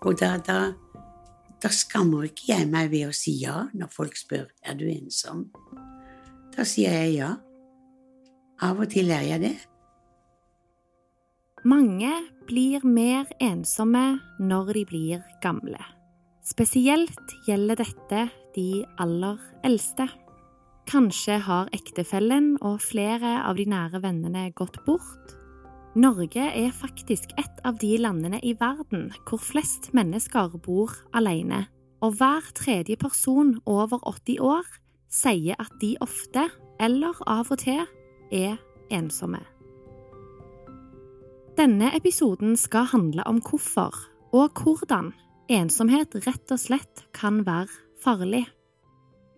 Og da, da, da skammer ikke jeg meg ved å si ja når folk spør er du ensom. Da sier jeg ja. Av og til er jeg det. Mange blir mer ensomme når de blir gamle. Spesielt gjelder dette de aller eldste. Kanskje har ektefellen og flere av de nære vennene gått bort. Norge er faktisk et av de landene i verden hvor flest mennesker bor alene, og hver tredje person over 80 år sier at de ofte, eller av og til, er ensomme. Denne episoden skal handle om hvorfor og hvordan ensomhet rett og slett kan være farlig.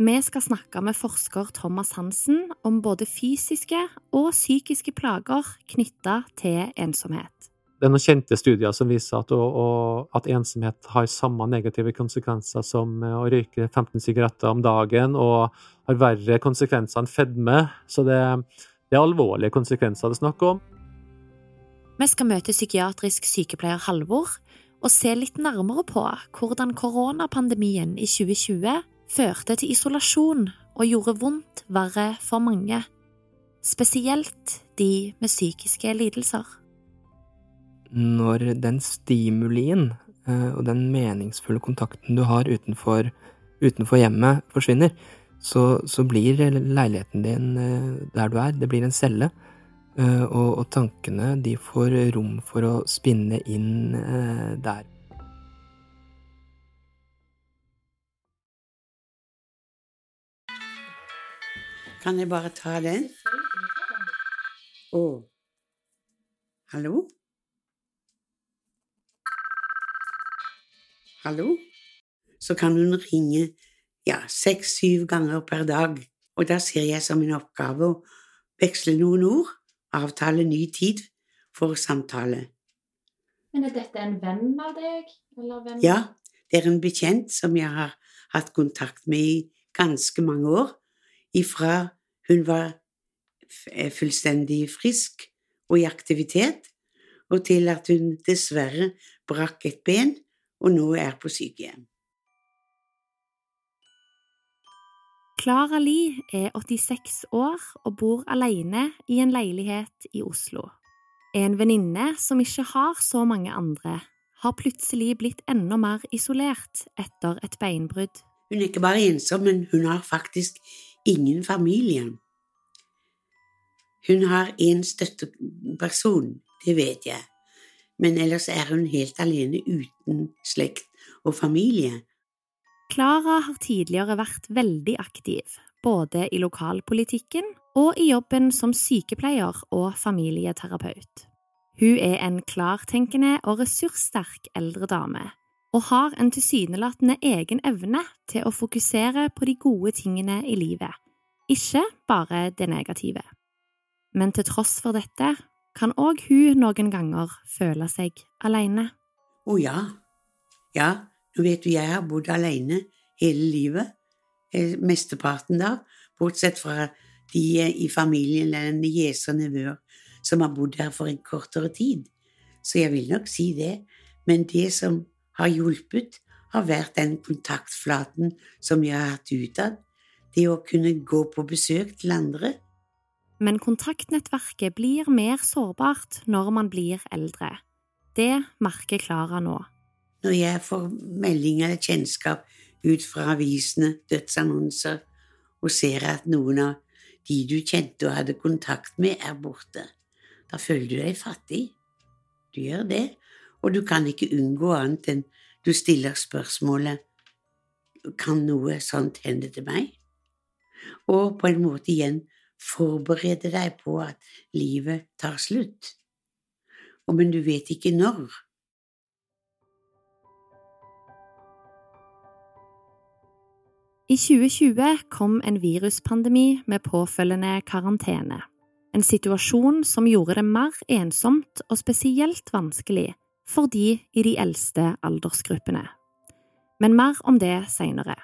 Vi skal snakke med forsker Thomas Hansen om både fysiske og psykiske plager knytta til ensomhet. Det er noen kjente studier som viser at, å, å, at, ensomhet har samme negative konsekvenser som å røyke 15 sigaretter om dagen, og har verre konsekvenser enn fedme. Så det, det er alvorlige konsekvenser det er snakk om. Vi skal møte psykiatrisk sykepleier Halvor og se litt nærmere på hvordan koronapandemien i 2020 førte til isolasjon og gjorde vondt verre for mange, spesielt de med psykiske lidelser. Når den stimulien eh, og den meningsfulle kontakten du har utenfor, utenfor hjemmet, forsvinner, så, så, blir leiligheten din eh, der du er, det blir en celle. Eh, og, og tankene, de får rom for å spinne inn der. Kan jeg bare ta den? Å. Oh. Hallo? Hallo? Så kan hun ringe ja, seks-syv ganger per dag, og da ser jeg som en oppgave å veksle noen ord, avtale ny tid for samtale. Men er dette en venn av deg, eller hvem? Ja, det er en bekjent som jeg har hatt kontakt med i ganske mange år ifra hun var eh, fullstendig frisk og i aktivitet, og til at hun dessverre brakk et ben og nå er på sykehjem. Klara Li er 86 år og bor alene i en leilighet i Oslo. En venninne som ikke har så mange andre, har plutselig blitt enda mer isolert etter et beinbrudd. Hun er ikke bare ensom, men hun har faktisk ingen familie. Hun har en støtteperson, det vet jeg, men ellers er hun helt alene uten slekt og familie. Klara har tidligere vært veldig aktiv, både i lokalpolitikken og i jobben som sykepleier og familieterapeut. Hun er en klartenkende og ressurssterk eldre dame, og har en tilsynelatende egen evne til å fokusere på de gode tingene i livet, ikke bare det negative. Men til tross for dette kan òg hun noen ganger føle seg alene. Å oh, ja, ja, nå vet du jeg har bodd alene hele livet, eh, mesteparten da, bortsett fra de i familien eller nieser og nevøer som har bodd her for en kortere tid. Så jeg vil nok si det, men det som har hjulpet, har vært den kontaktflaten som jeg har hatt utad, det å kunne gå på besøk til andre. Men kontaktnettverket blir mer sårbart når man blir eldre. Det merker Klara nå. Når jeg får melding eller kjennskap ut fra avisene, dødsannonser, og ser at noen av de du kjente og hadde kontakt med, er borte, da føler du deg fattig. Du gjør det, og du kan ikke unngå annet enn du stiller spørsmålet Kan noe sånt hende til meg? Og på en måte igjen forberede deg på at livet tar slutt. Og men du vet ikke når. I 2020 kom en viruspandemi med påfølgende karantene. En situasjon som gjorde det mer ensomt og spesielt vanskelig for de i de eldste aldersgruppene. Men mer om det seinere.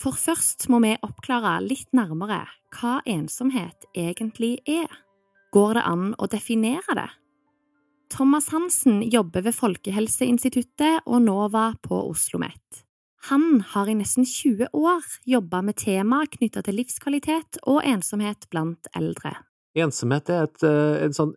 For først må vi oppklare litt nærmere hva ensomhet egentlig er. Går det an å definere det? Thomas Hansen jobber ved Folkehelseinstituttet og NOVA på Oslo OsloMet. Han har i nesten 20 år jobba med tema knytta til livskvalitet og ensomhet blant eldre. Ensomhet er et, eh, en sånn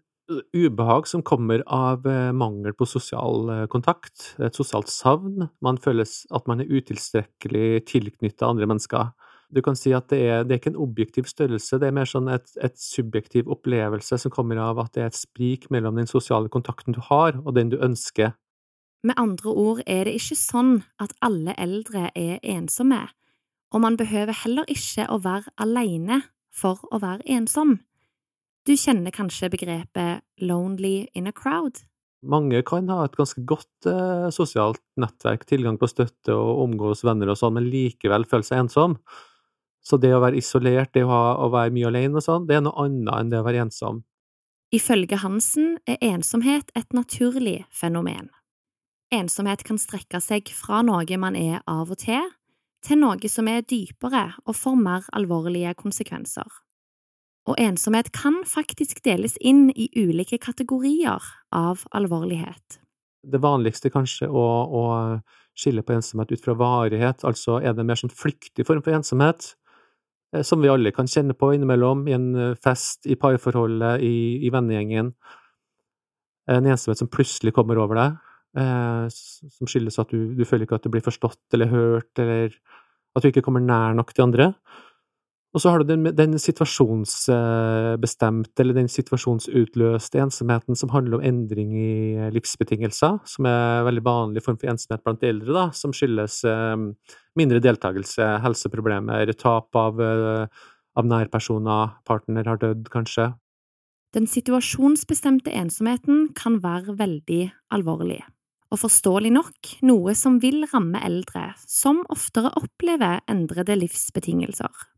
ubehag som kommer av eh, mangel på sosial eh, kontakt, et sosialt savn. Man føler at man er utilstrekkelig tilknyttet andre mennesker. Du kan si at det er, det er ikke en objektiv størrelse, det er mer sånn et, et, subjektiv opplevelse som kommer av at det er et sprik mellom den sosiale kontakten du har, og den du ønsker. Med andre ord er det ikke sånn at alle eldre er ensomme, og man behøver heller ikke å være alene for å være ensom. Du kjenner kanskje begrepet lonely in a crowd? Mange kan ha et ganske godt eh, sosialt nettverk, tilgang på støtte og omgås venner og sånn, men likevel føle seg ensom. Så det å være isolert, det å, ha, å være mye alene og sånn, det er noe annet enn det å være ensom. Ifølge Hansen er ensomhet et naturlig fenomen. Ensomhet kan strekke seg fra noe man er av og til, til noe som er dypere og får mer alvorlige konsekvenser. Og ensomhet kan faktisk deles inn i ulike kategorier av alvorlighet. Det vanligste kanskje å, å skille på ensomhet ut fra varighet, altså er det en mer sånn flyktig form for ensomhet, Eh, som vi alle kan kjenne på innimellom, i en eh, fest, i parforholdet, i, i vennegjengen. En ensomhet som plutselig kommer over deg, eh, som skyldes at du, du, føler ikke at du blir forstått eller hørt, eller at du ikke kommer nær nok til andre. Og så har du den, den situasjonsbestemte, eller den situasjonsutløste ensomheten som handler om endring i eh, livsbetingelser, som er en veldig vanlig form for ensomhet blant eldre, da, som skyldes eh, mindre deltakelse, helseproblemer, tap av, eh, av nærpersoner, partner har dødd, kanskje. Den situasjonsbestemte ensomheten kan være veldig alvorlig, og forståelig nok noe som vil ramme eldre, som oftere opplever endrede livsbetingelser.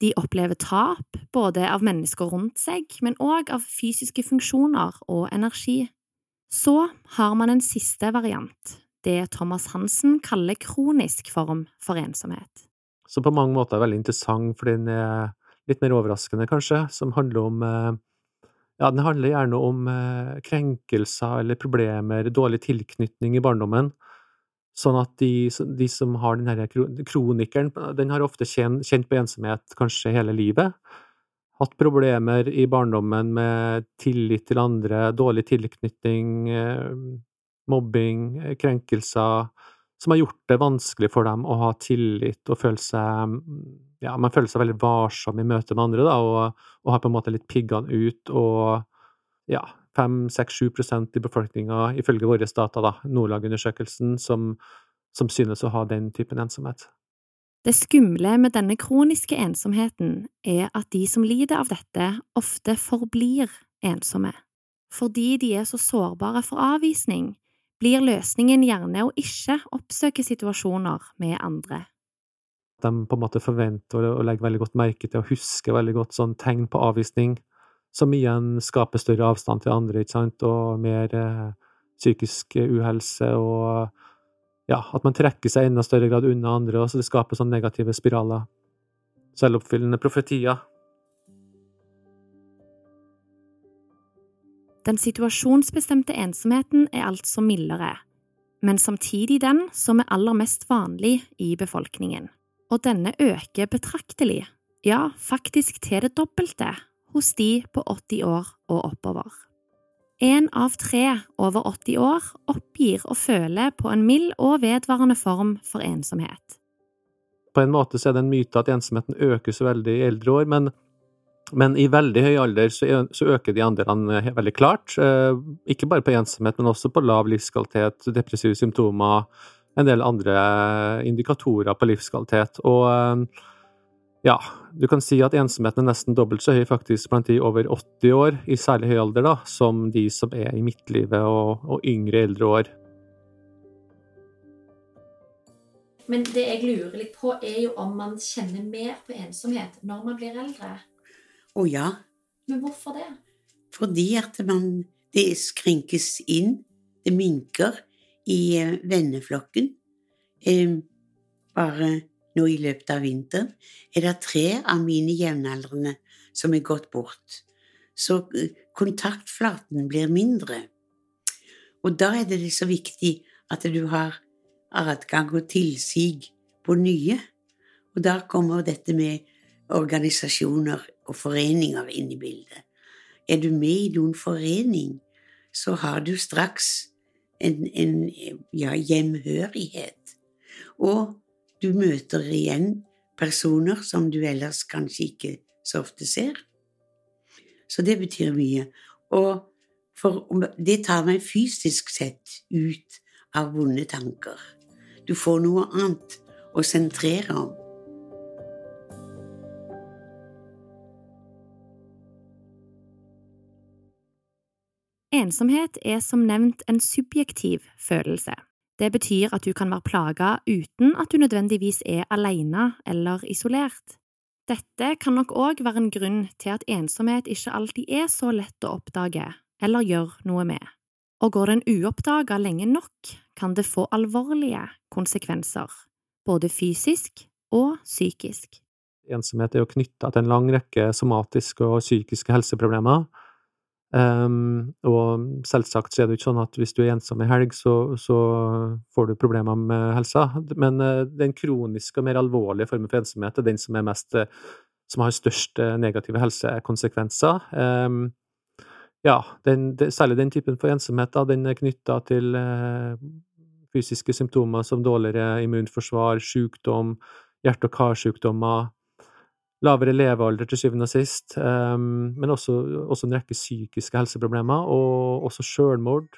De opplever tap, både av mennesker rundt seg, men òg av fysiske funksjoner og energi. Så har man en siste variant, det Thomas Hansen kaller kronisk form for ensomhet. Som på mange måter er veldig interessant, for den er litt mer overraskende, kanskje, som handler om eh, ja, den handler gjerne om eh, krenkelser eller problemer, dårlig tilknytning i barndommen. Sånn at de, de som har den denne kronikeren, den har ofte kjent, kjent på ensomhet kanskje hele livet. Hatt problemer i barndommen med tillit til andre, dårlig tilknytning, eh, mobbing, krenkelser, som har gjort det vanskelig for dem å ha tillit og føle seg Ja, man føler seg veldig varsom i møte med andre, da, og, og har på en måte litt piggene ut og ja, 5-6-7 i befolkninga, ifølge våre data, da, Nordlag-undersøkelsen, som, som synes å ha den typen ensomhet. Det skumle med denne kroniske ensomheten er at de som lider av dette, ofte forblir ensomme. Fordi de er så sårbare for avvisning, blir løsningen gjerne å ikke oppsøke situasjoner med andre. De på en måte forventer og legger veldig godt merke til og husker veldig godt sånn tegn på avvisning som igjen skaper større avstand til andre, ikke sant, og mer eh, psykisk uhelse, og ja, at man trekker seg enda større grad unna andre, og så det skaper sånne negative spiraler. Selvoppfyllende profetier. Den situasjonsbestemte ensomheten er altså mildere, men samtidig den som er aller mest vanlig i befolkningen. Og denne øker betraktelig, ja, faktisk til det dobbelte hos de på 80 år og oppover. En av tre over 80 år oppgir å føle på en mild og vedvarende form for ensomhet. På en måte er det en myte at ensomheten øker så veldig i eldre år, men, men i veldig høy alder så, så øker de andelene veldig klart. Eh, ikke bare på ensomhet, men også på lav livskvalitet, depressive symptomer, en del andre indikatorer på livskvalitet. Og eh, ja, du kan si at ensomheten er nesten dobbelt så høy faktisk blant de over 80 år, i særlig høy alder, da, som de som er i midtlivet og, og yngre eldre år. Men det jeg lurer litt på, er jo om man kjenner mer på ensomhet når man blir eldre. Å ja. Men hvorfor det? Fordi at man Det skrenkes inn, det minker, i eh, venneflokken. Eh, bare nå i løpet av vinteren, er det tre av mine jevnaldrende som er gått bort, så eh, kontaktflaten blir mindre. Og da er det så viktig at du har adgang og tilsig på nye. Og da kommer dette med organisasjoner og foreninger inn i bildet. Er du med i noen forening, så har du straks en, en ja, hjemhørighet. Og du møter igjen personer som du ellers kanskje ikke så ofte ser. Så det betyr mye. Og for det tar meg fysisk sett ut av vonde tanker. Du får noe annet å sentrere om. Ensomhet er som nevnt en subjektiv følelse. Det betyr at du kan være plaga uten at du nødvendigvis er alene eller isolert. Dette kan nok òg være en grunn til at ensomhet ikke alltid er så lett å oppdage eller gjøre noe med. Og går den uoppdaga lenge nok, kan det få alvorlige konsekvenser, både fysisk og psykisk. Ensomhet er jo knytta til en lang rekke somatiske og psykiske helseproblemer. Um, og selvsagt så er det jo ikke sånn at hvis du er ensom i helg, så, så får du problemer med helsa. Men uh, den kroniske og mer alvorlige formen for ensomhet er den som er mest uh, som har størst uh, negative helsekonsekvenser. Um, ja, den, det, særlig den typen for ensomhet, da, den er knytta til fysiske symptomer som dårligere immunforsvar, sykdom, hjerte- og karsykdommer, lavere levealder til syvende og sist, um, men også, også, en rekke psykiske helseproblemer, og også selvmord.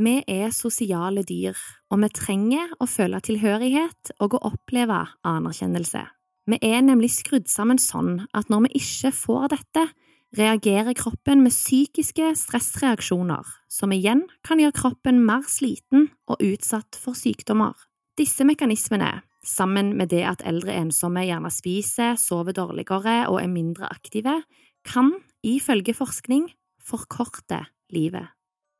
Vi er sosiale dyr, og vi trenger å føle tilhørighet og å oppleve anerkjennelse. Vi er nemlig skrudd sammen sånn at når vi ikke får dette, reagerer kroppen med psykiske stressreaksjoner, som igjen kan gjøre kroppen mer sliten og utsatt for sykdommer. Disse mekanismene sammen med det at eldre ensomme gjerne spiser, sover dårligere og er mindre aktive, kan, ifølge forskning, forkorte livet.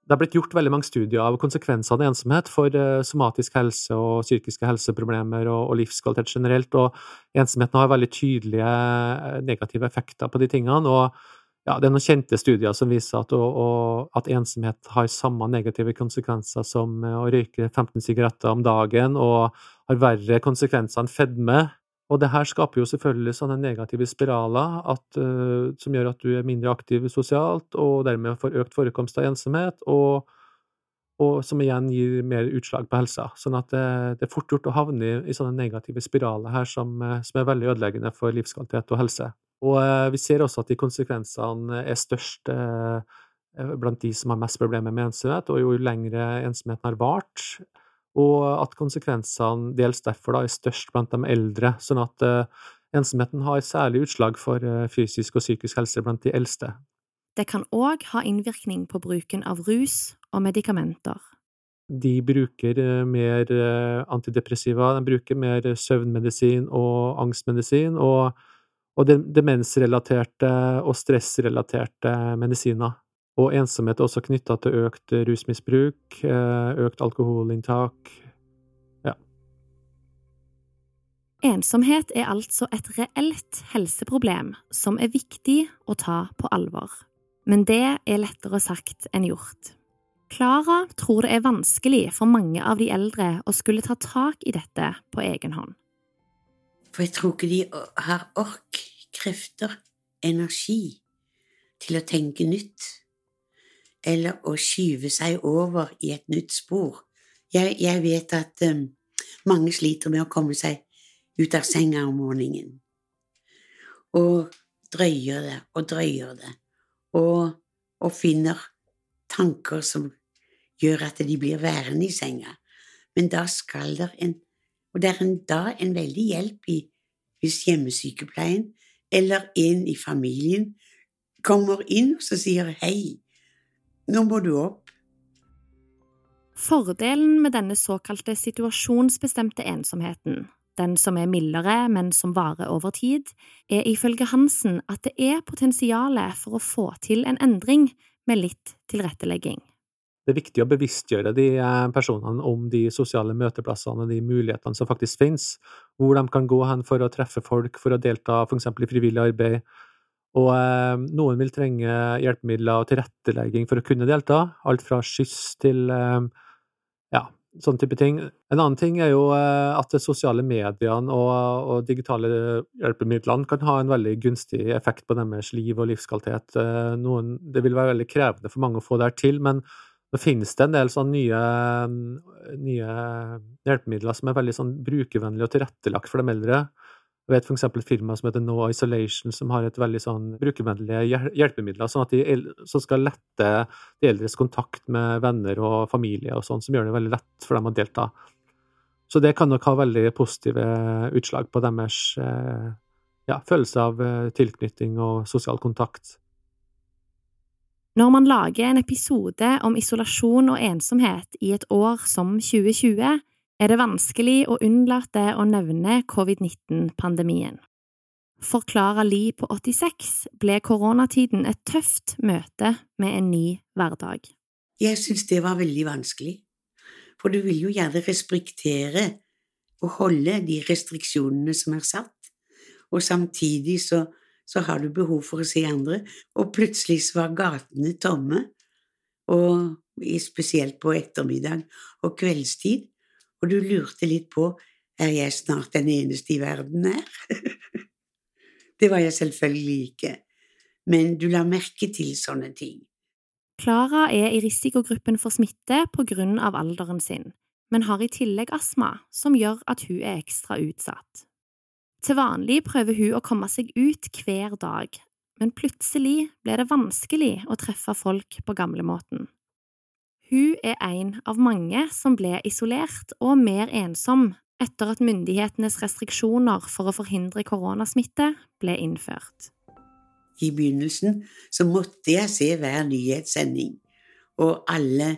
Det har blitt gjort veldig mange studier av konsekvensene av ensomhet for eh, somatisk helse og psykiske helseproblemer og, og livskvalitet generelt, og ensomheten har veldig tydelige eh, negative effekter på de tingene. og ja, det er noen kjente studier som viser at, og, og, at ensomhet har samme negative konsekvenser som eh, å røyke 15 sigaretter om dagen, og har verre konsekvenser enn fedme. Og det her skaper jo selvfølgelig sånne negative spiraler at, uh, som gjør at du er mindre aktiv sosialt, og dermed får økt forekomst av ensomhet, og, og som igjen gir mer utslag på helsa. Sånn at det, det er fort gjort å havne i, i sånne negative spiraler her som, eh, som er veldig ødeleggende for livskvalitet og helse. Og eh, vi ser også at de konsekvensene er størst eh, blant de som har mest problemer med ensomhet, og jo lengre ensomheten har vart, og at konsekvensene dels derfor da er størst blant de eldre, sånn at eh, ensomheten har særlig utslag for fysisk og psykisk helse blant de eldste. Det kan òg ha innvirkning på bruken av rus og medikamenter. De bruker mer antidepressiva, de bruker mer søvnmedisin og angstmedisin, og og demensrelaterte og stressrelaterte medisiner. Og ensomhet er også knytta til økt rusmisbruk, eh, økt alkoholinntak. Ja. Ensomhet er altså et reelt helseproblem som er viktig å ta på alvor. Men det er lettere sagt enn gjort. Klara tror det er vanskelig for mange av de eldre å skulle ta tak i dette på egen hånd. For jeg tror ikke de har ork, krefter, energi til å tenke nytt, eller å skyve seg over i et nytt spor. Jeg, jeg vet at um, mange sliter med å komme seg ut av senga om morgenen, og drøyer det og drøyer det, og, og finner tanker som gjør at de blir værende i senga. Men da skal det en og det er en, da en veldig hjelp i hvis hjemmesykepleien eller en i familien kommer inn og sier hei, nå må du opp. Fordelen med denne såkalte situasjonsbestemte ensomheten, den som er mildere, men som varer over tid, er ifølge Hansen at det er potensialet for å få til en endring med litt tilrettelegging det er viktig å bevisstgjøre de eh, personene om de sosiale møteplassene og de mulighetene som faktisk finnes, hvor de kan gå hen for å treffe folk, for å delta f.eks. i frivillig arbeid, Og eh, noen vil trenge hjelpemidler og tilrettelegging for å kunne delta, alt fra skyss til eh, ja, sånn type ting. En annen ting er jo eh, at de sosiale mediene og, og, digitale hjelpemidlene kan ha en veldig gunstig effekt på deres liv og livskvalitet. Eh, noen, det vil være veldig krevende for mange å få det her til, men nå finnes det en del sånn nye, nye hjelpemidler som er veldig sånn brukervennlige og tilrettelagt for de eldre. Jeg vet f.eks. et firma som heter No Isolation, som har et veldig sånn brukervennlige hjelpemidler sånn at de, som skal lette de eldres kontakt med venner og familie og sånn, som gjør det veldig lett for dem å delta. Så det kan nok ha veldig positive utslag på deres eh, ja, følelse av eh, tilknytning og sosial kontakt. Når man lager en episode om isolasjon og ensomhet i et år som 2020, er det vanskelig å unnlate å nevne covid-19-pandemien. Forklara Li på 86 ble koronatiden et tøft møte med en ny hverdag. Jeg synes det var veldig vanskelig, for du vil jo gjerne respektere og holde de restriksjonene som er satt, og samtidig så, så har du behov for å se andre, og plutselig så var gatene tomme, og spesielt på ettermiddag og kveldstid, og du lurte litt på er jeg snart den eneste i verden her? det var jeg selvfølgelig ikke, men du la merke til sånne ting. Klara er i risikogruppen for smitte på grunn av alderen sin, men har i tillegg astma, som gjør at hun er ekstra utsatt. Til vanlig prøver hun å komme seg ut hver dag, men plutselig ble det vanskelig å treffe folk på gamlemåten. Hun er en av mange som ble isolert og mer ensom etter at myndighetenes restriksjoner for å forhindre koronasmitte ble innført. I begynnelsen så måtte jeg se hver nyhetssending og alle,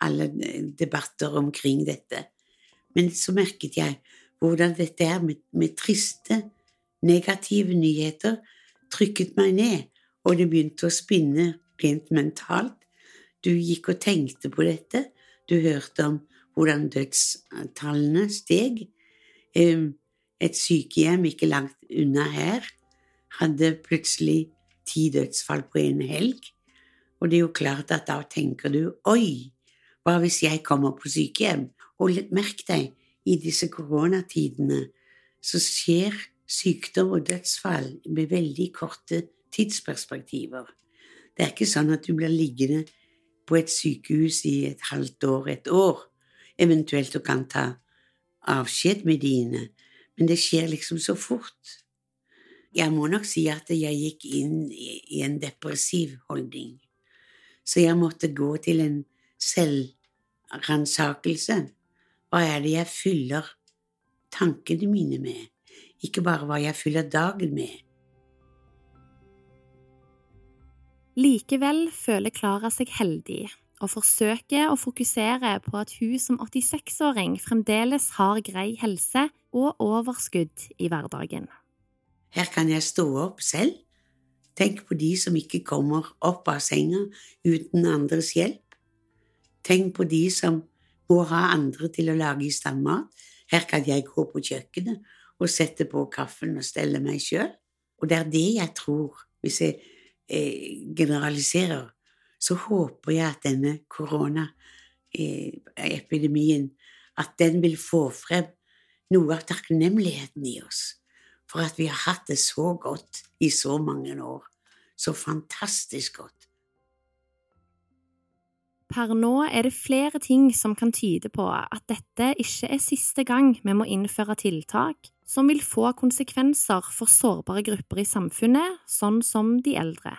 alle debatter omkring dette, men så merket jeg hvordan dette er med, med triste, negative nyheter trykket meg ned, og det begynte å spinne rent mentalt du gikk og tenkte på dette, du hørte om hvordan dødstallene steg. Et sykehjem ikke langt unna her hadde plutselig ti dødsfall på en helg, og det er jo klart at da tenker du oi, hva hvis jeg kommer på sykehjem? Og merk deg, i disse koronatidene så skjer sykdom og dødsfall med veldig korte tidsperspektiver. Det er ikke sånn at du blir liggende på et sykehus i et halvt år, et år, eventuelt du kan ta avskjed med dine, men det skjer liksom så fort. Jeg må nok si at jeg gikk inn i en depressiv holdning, så jeg måtte gå til en selvransakelse. Hva er det jeg fyller tankene mine med, ikke bare hva jeg fyller dagen med. Likevel føler Klara seg heldig og forsøker å fokusere på at hun som 86-åring fremdeles har grei helse og overskudd i hverdagen. Her kan jeg stå opp selv. Tenk på de som ikke kommer opp av senga uten andres hjelp. Tenk på de som må ha andre til å lage i stand mat. Her kan jeg gå på kjøkkenet og sette på kaffen og stelle meg sjøl. Og det er det jeg tror, hvis jeg Eh, generaliserer, så håper jeg at denne koronaepidemien at den vil få frem noe av takknemligheten i oss for at vi har hatt det så godt i så mange år. Så fantastisk godt. Per nå er det flere ting som kan tyde på at dette ikke er siste gang vi må innføre tiltak som vil få konsekvenser for sårbare grupper i samfunnet, sånn som de eldre.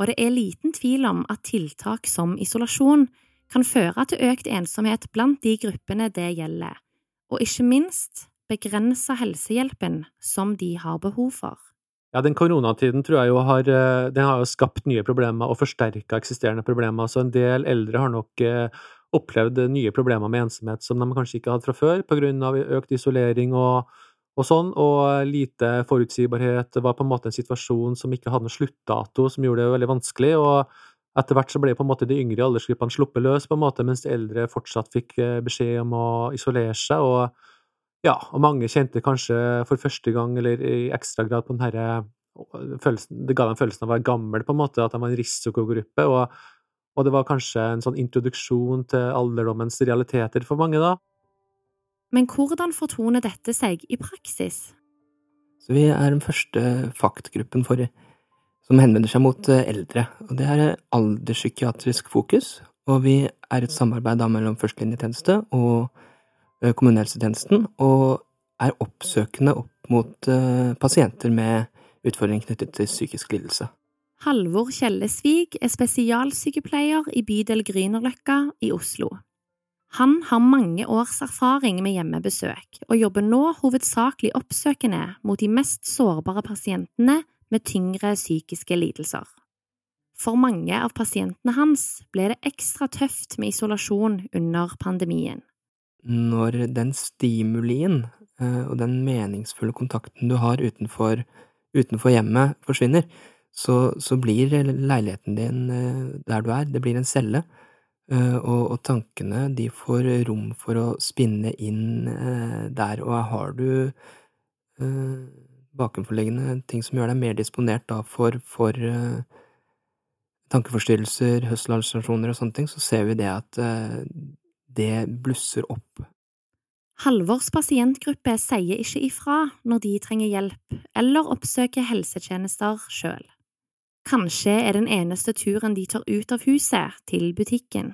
Og det er liten tvil om at tiltak som isolasjon kan føre til økt ensomhet blant de gruppene det gjelder, og ikke minst begrense helsehjelpen som de har behov for. Ja, den koronatiden tror jeg jo har, eh, den har jo skapt nye problemer og forsterka eksisterende problemer, så en del eldre har nok eh, opplevd nye problemer med ensomhet som de kanskje ikke hadde fra før, på grunn av økt isolering og og sånn, og lite forutsigbarhet. Var på en måte en situasjon som ikke hadde noen sluttdato, som gjorde det veldig vanskelig. og etter hvert så ble på en måte de yngre aldersgruppene sluppet løs, på en måte, mens de eldre fortsatt fikk eh, beskjed om å isolere seg. Og, ja, og mange kjente kanskje for første gang, eller i ekstra grad, på den herre det ga dem følelsen av å være gammel, på en måte, at de var en risikogruppe. Og, og det var kanskje en sånn introduksjon til alderdommens realiteter for mange, da. Men hvordan fortoner dette seg i praksis? Så vi er den første faktgruppen for, som henvender seg mot eh, eldre. og Det er alderspsykiatrisk fokus, og vi er et samarbeid da mellom førstelinjetjeneste og kommunehelsetjenesten, og er oppsøkende opp mot uh, pasienter med utfordringer knyttet til psykisk lidelse. Halvor Kjellesvig er spesialsykepleier i bydel Grünerløkka i Oslo. Han har mange års erfaring med hjemmebesøk, og jobber nå hovedsakelig oppsøkende mot de mest sårbare pasientene med tyngre psykiske lidelser. For mange av pasientene hans ble det ekstra tøft med isolasjon under pandemien. Når den stimulien eh, og den meningsfulle kontakten du har utenfor, utenfor hjemmet, forsvinner, så, så, blir leiligheten din eh, der du er, det blir en celle Eh, og, og, tankene, de får rom for å spinne inn der, og har du bakenforliggende ting som gjør deg mer disponert da for, for tankeforstyrrelser, høsselhallusinasjoner og sånne ting, så ser vi det at det blusser opp. Halvors pasientgruppe sier ikke ifra når de trenger hjelp eller oppsøker helsetjenester sjøl. Kanskje er den eneste turen de tar ut av huset, til butikken.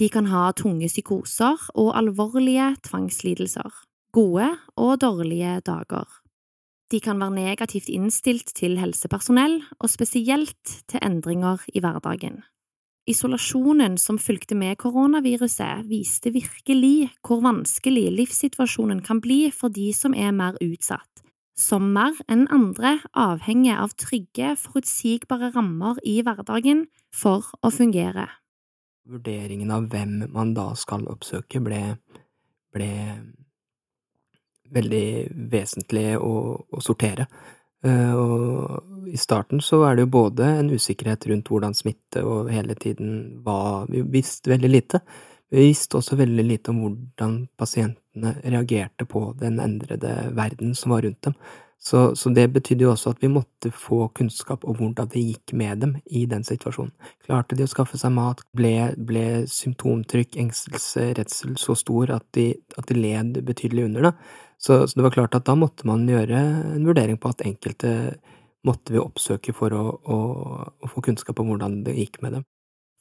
De kan ha tunge psykoser og alvorlige tvangslidelser, gode og dårlige dager. De kan være negativt innstilt til helsepersonell, og spesielt til endringer i hverdagen. Isolasjonen som fulgte med koronaviruset, viste virkelig hvor vanskelig livssituasjonen kan bli for de som er mer utsatt, som mer enn andre avhenger av trygge, forutsigbare rammer i hverdagen for å fungere. Vurderingen av hvem man da skal oppsøke, ble, ble veldig vesentlig å, å sortere. Uh, og i starten så er det jo både en usikkerhet rundt hvordan smitte og hele tiden var Vi visste veldig lite. Vi visste også veldig lite om hvordan pasientene reagerte på den endrede verden som var rundt dem. Så, så, det betydde jo også at vi måtte få kunnskap om hvordan det gikk med dem i den situasjonen. Klarte de å skaffe seg mat? Ble, ble symptomtrykk, engstelse, redsel så stor at de, at de led betydelig under det? Så, så, det var klart at da måtte man gjøre en vurdering på at enkelte måtte vi oppsøke for å, å, å få kunnskap om hvordan det gikk med dem.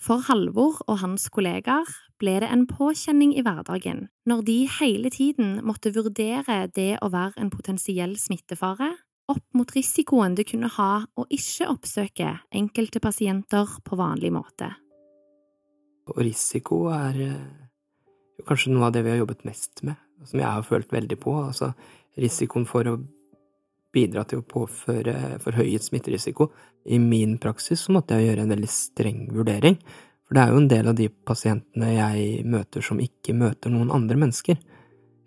For Halvor og hans kollegaer ble det en påkjenning i hverdagen når de hele tiden måtte vurdere det å være en potensiell smittefare opp mot risikoen det kunne ha å ikke oppsøke enkelte pasienter på vanlig måte. Og risiko er eh, kanskje noe av det vi har jobbet mest med, som jeg har følt veldig på. Altså risikoen for å bidra til å påføre forhøyet smitterisiko. I min praksis så måtte jeg gjøre en veldig streng vurdering, for det er jo en del av de pasientene jeg møter som ikke møter noen andre mennesker,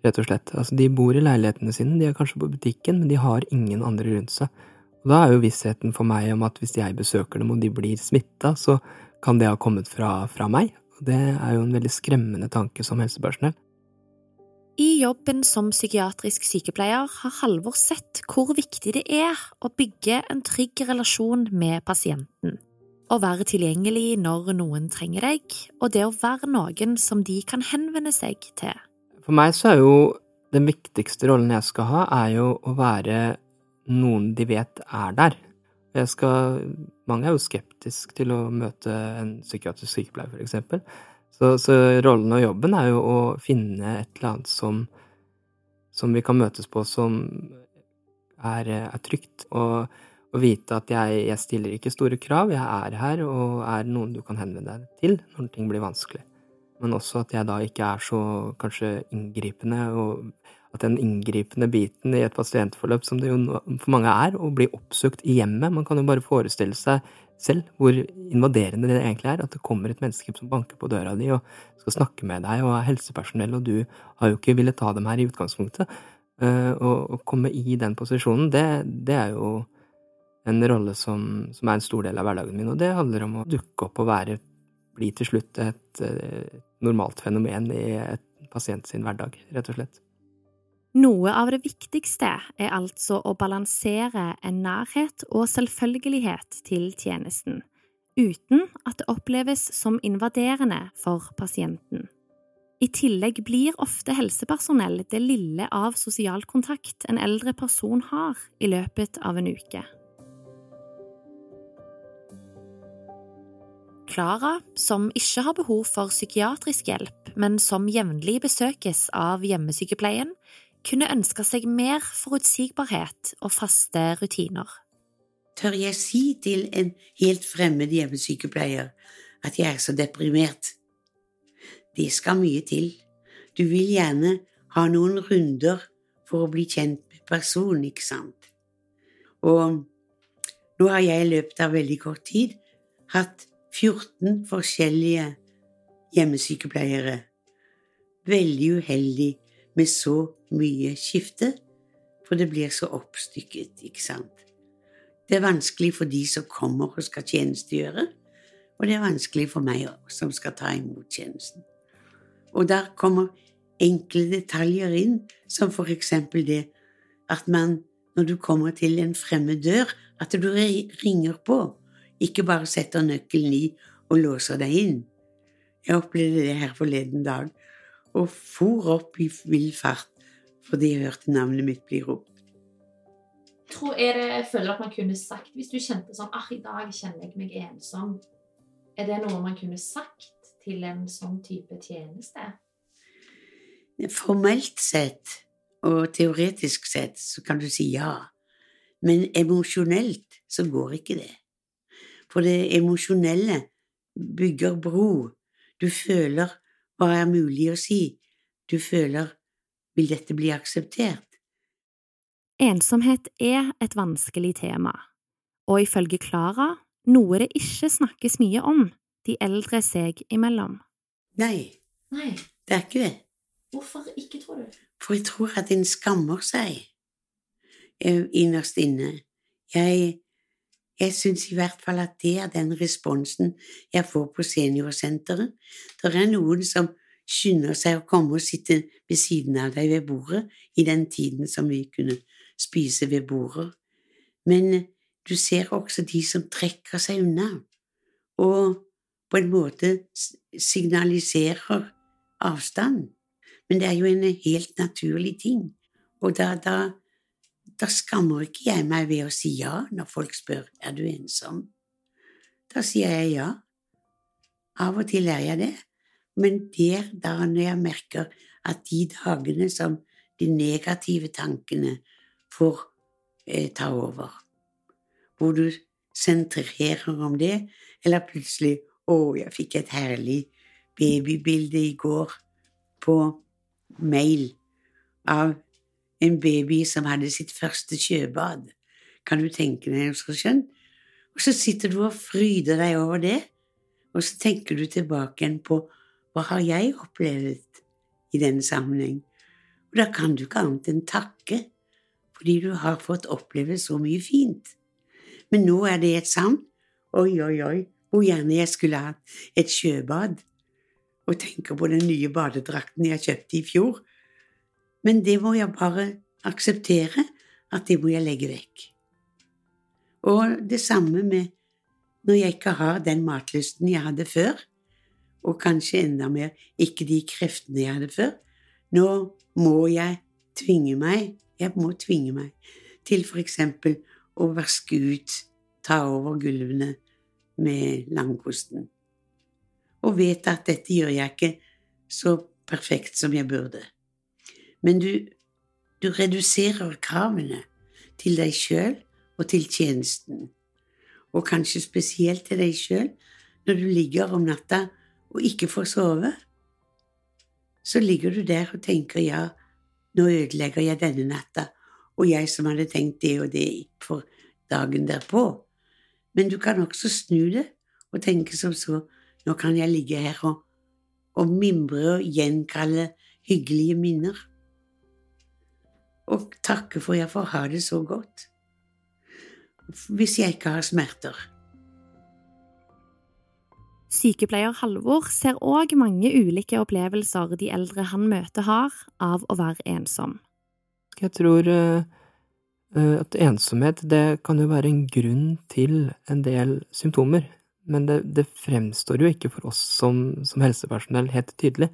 rett og slett. Altså, de bor i leilighetene sine, de er kanskje på butikken, men de har ingen andre rundt seg. Og da er jo vissheten for meg om at hvis jeg besøker dem og de blir smitta, så kan det ha kommet fra, fra meg. Og det er jo en veldig skremmende tanke som helsepersonell. I jobben som psykiatrisk sykepleier har Halvor sett hvor viktig det er å bygge en trygg relasjon med pasienten. Å være tilgjengelig når noen trenger deg, og det å være noen som de kan henvende seg til. For meg så er jo den viktigste rollen jeg skal ha, er jo å være noen de vet er der. Jeg skal, mange er jo skeptisk til å møte en psykiatrisk sykepleier, for eksempel. Så, så, rollen og jobben er jo å finne et eller annet som, som vi kan møtes på som er, er trygt, og, og, vite at jeg, jeg, stiller ikke store krav, jeg er her og er noen du kan henvende deg til når ting blir vanskelig. Men også at jeg da ikke er så kanskje inngripende, og at den inngripende biten i et pasientforløp, som det jo for mange er, å bli oppsøkt i hjemmet Man kan jo bare forestille seg selv hvor invaderende det egentlig er. At det kommer et menneske som banker på døra di og skal snakke med deg og er helsepersonell, og du har jo ikke villet ta dem her i utgangspunktet. Å komme i den posisjonen, det, det er jo en rolle som, som, er en stor del av hverdagen min, og det handler om å dukke opp og være bli til slutt et, et normalt fenomen i et pasient sin hverdag, rett og slett. Noe av det viktigste er altså å balansere en nærhet og selvfølgelighet til tjenesten, uten at det oppleves som invaderende for pasienten. I tillegg blir ofte helsepersonell det lille av sosial kontakt en eldre person har i løpet av en uke. Klara, som ikke har behov for psykiatrisk hjelp, men som jevnlig besøkes av hjemmesykepleien, kunne ønske seg mer forutsigbarhet og faste rutiner. Tør jeg si til en helt fremmed hjemmesykepleier at jeg er så deprimert? Det skal mye til. Du vil gjerne ha noen runder for å bli kjent med personen, ikke sant? Og nå har jeg i løpet av veldig kort tid hatt 14 forskjellige hjemmesykepleiere. Veldig uheldig med så mye skifte, for det blir så oppstykket, ikke sant. Det er vanskelig for de som kommer og skal tjenestegjøre, og det er vanskelig for meg som skal ta imot tjenesten. Og der kommer enkle detaljer inn, som for eksempel det at man, når du kommer til en fremmed dør, at du ringer på, ikke bare setter nøkkelen i og låser deg inn. Jeg opplevde det her forleden dag, og for opp i vill fart fordi jeg hørte navnet mitt bli ropt. Tror er det jeg føler at man kunne sagt, hvis du kjente sånn ah, i dag kjenner jeg meg ensom, er det noe man kunne sagt til en sånn type tjeneste? Formelt sett og teoretisk sett så kan du si ja, men emosjonelt så går ikke det. For det emosjonelle bygger bro. Du føler hva er mulig å si. Du føler vil dette bli akseptert? Ensomhet er et vanskelig tema, og ifølge Klara noe det ikke snakkes mye om de eldre seg imellom. Nei, Nei. det er ikke det. Hvorfor ikke, tror du? For jeg tror at en skammer seg eh, innerst inne. Jeg jeg syns i hvert fall at det er den responsen jeg får på seniorsenteret. Det er noen som skynder seg å komme og sitte ved siden av deg ved bordet i den tiden som vi kunne spise ved bordet. Men du ser også de som trekker seg unna, og på en måte signaliserer avstand. Men det er jo en helt naturlig ting, og da, da da skammer ikke jeg meg ved å si ja når folk spør er du ensom. Da sier jeg ja. Av og til er jeg det, men der da når jeg merker at de dagene som de negative tankene får eh, ta over, hvor du sentrerer om det, eller plutselig å, jeg fikk et herlig babybilde i går på mail av en baby som hadde sitt første sjøbad. Kan du tenke deg så skjønn? Og så sitter du og fryder deg over det, og så tenker du tilbake igjen på hva har jeg opplevd i denne sammenheng? Og da kan du ikke annet enn takke, fordi du har fått oppleve så mye fint. Men nå er det et savn. Oi, oi, oi, hvor gjerne jeg skulle hatt et sjøbad. Og tenker på den nye badedrakten jeg kjøpte i fjor, men det må jeg bare akseptere at det må jeg legge vekk. Og det samme med når jeg ikke har den matlysten jeg hadde før, og kanskje enda mer ikke de kreftene jeg hadde før. Nå må jeg tvinge meg, jeg må tvinge meg til for eksempel å vaske ut, ta over gulvene med langkosten, og vet at dette gjør jeg ikke så perfekt som jeg burde men du, du reduserer kravene til deg sjøl og til tjenesten, og kanskje spesielt til deg sjøl når du ligger om natta og ikke får sove. Så ligger du der og tenker ja, nå ødelegger jeg denne natta, og jeg som hadde tenkt det og det for dagen derpå. Men du kan også snu det og tenke som så, nå kan jeg ligge her og, og mimre og gjenkalle hyggelige minner og takke for jeg får ha det så godt. Hvis jeg ikke har smerter. Sykepleier Halvor ser òg mange ulike opplevelser de eldre han møter har av å være ensom. Jeg tror uh, at ensomhet, det kan jo være en grunn til en del symptomer. Men det, det fremstår jo ikke for oss som, som helsepersonell helt tydelig.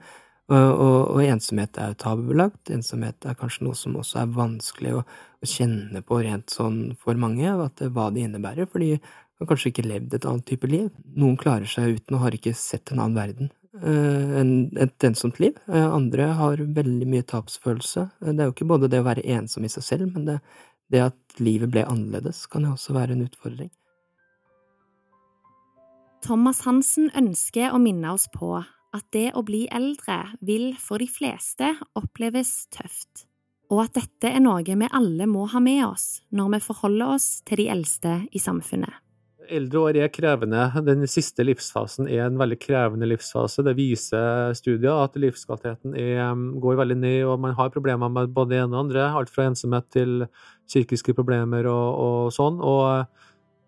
Og, og, og, ensomhet er jo tabubelagt. Ensomhet er kanskje noe som også er vanskelig å, å kjenne på rent sånn for mange, at, hva det innebærer, fordi de har kanskje ikke levd et annet type liv. Noen klarer seg uten og har ikke sett en annen verden uh, enn et ensomt liv. Uh, andre har veldig mye tapsfølelse. Det er jo ikke både det å være ensom i seg selv, men det, det at livet ble annerledes, kan jo også være en utfordring. Thomas Hansen ønsker å minne oss på at det å bli eldre vil for de fleste oppleves tøft, og at dette er noe vi alle må ha med oss når vi forholder oss til de eldste i samfunnet. Eldre år er krevende. Den siste livsfasen er en veldig krevende livsfase. Det viser studier at livskvaliteten er, går veldig ned, og man har problemer med både det ene og andre. Alt fra ensomhet til psykiske problemer og, og sånn. og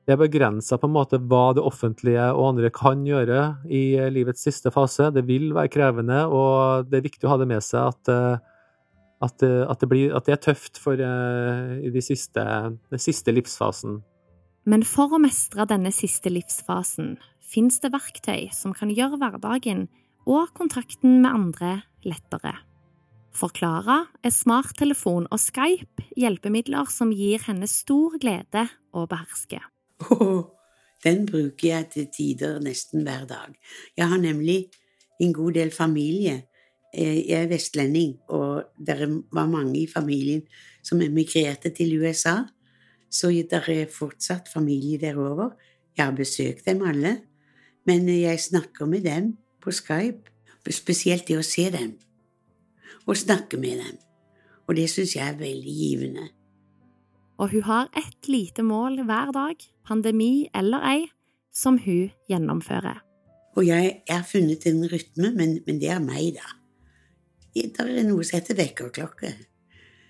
det er begrensa på en måte hva det offentlige og andre kan gjøre i livets siste fase. Det vil være krevende, og det er viktig å ha det med seg at, eh, at, eh, at, det, blir, at det, er tøft for de siste, den siste livsfasen. Men for å mestre denne siste livsfasen fins det verktøy som kan gjøre hverdagen og kontakten med andre lettere. For Klara er smarttelefon og Skype hjelpemidler som gir henne stor glede å beherske. Oh, den bruker jeg til tider nesten hver dag. Jeg har nemlig en god del familie. Eh, jeg er vestlending, og det var mange i familien som emigrerte til USA, så det er fortsatt familie derover. Jeg har besøkt dem alle, men jeg snakker med dem på Skype, spesielt det å se dem og snakke med dem, og det syns jeg er veldig givende og hun har ett lite mål hver dag, pandemi eller ei, som hun gjennomfører. Og jeg, har funnet en rytme, men, men, det er meg, da. Det er noe som heter vekkerklokke.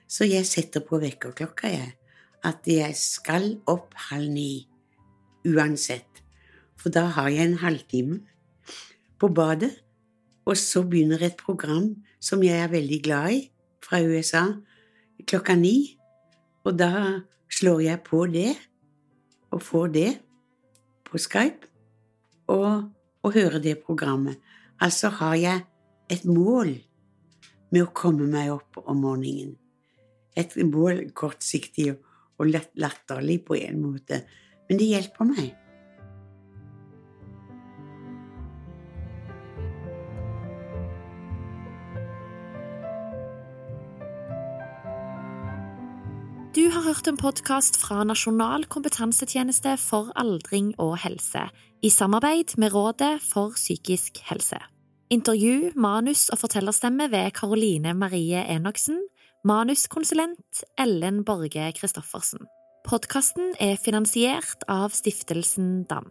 Så jeg setter på vekkerklokka, jeg. At jeg skal opp halv ni. Uansett. For da har jeg en halvtime på badet, og så begynner et program som jeg er veldig glad i, fra USA, klokka ni. Og da slår jeg på det, og få det på Skype, og, og høre det programmet. Altså har jeg et mål med å komme meg opp om morgenen. Et mål kortsiktig og latterlig på en måte, men det hjelper meg. Hørt en podkast fra Nasjonal kompetansetjeneste for aldring og helse, i samarbeid med Rådet for psykisk helse. Intervju, manus og fortellerstemme ved Karoline Marie Enoksen, manuskonsulent Ellen Borge Christoffersen. Podkasten er finansiert av Stiftelsen DAM.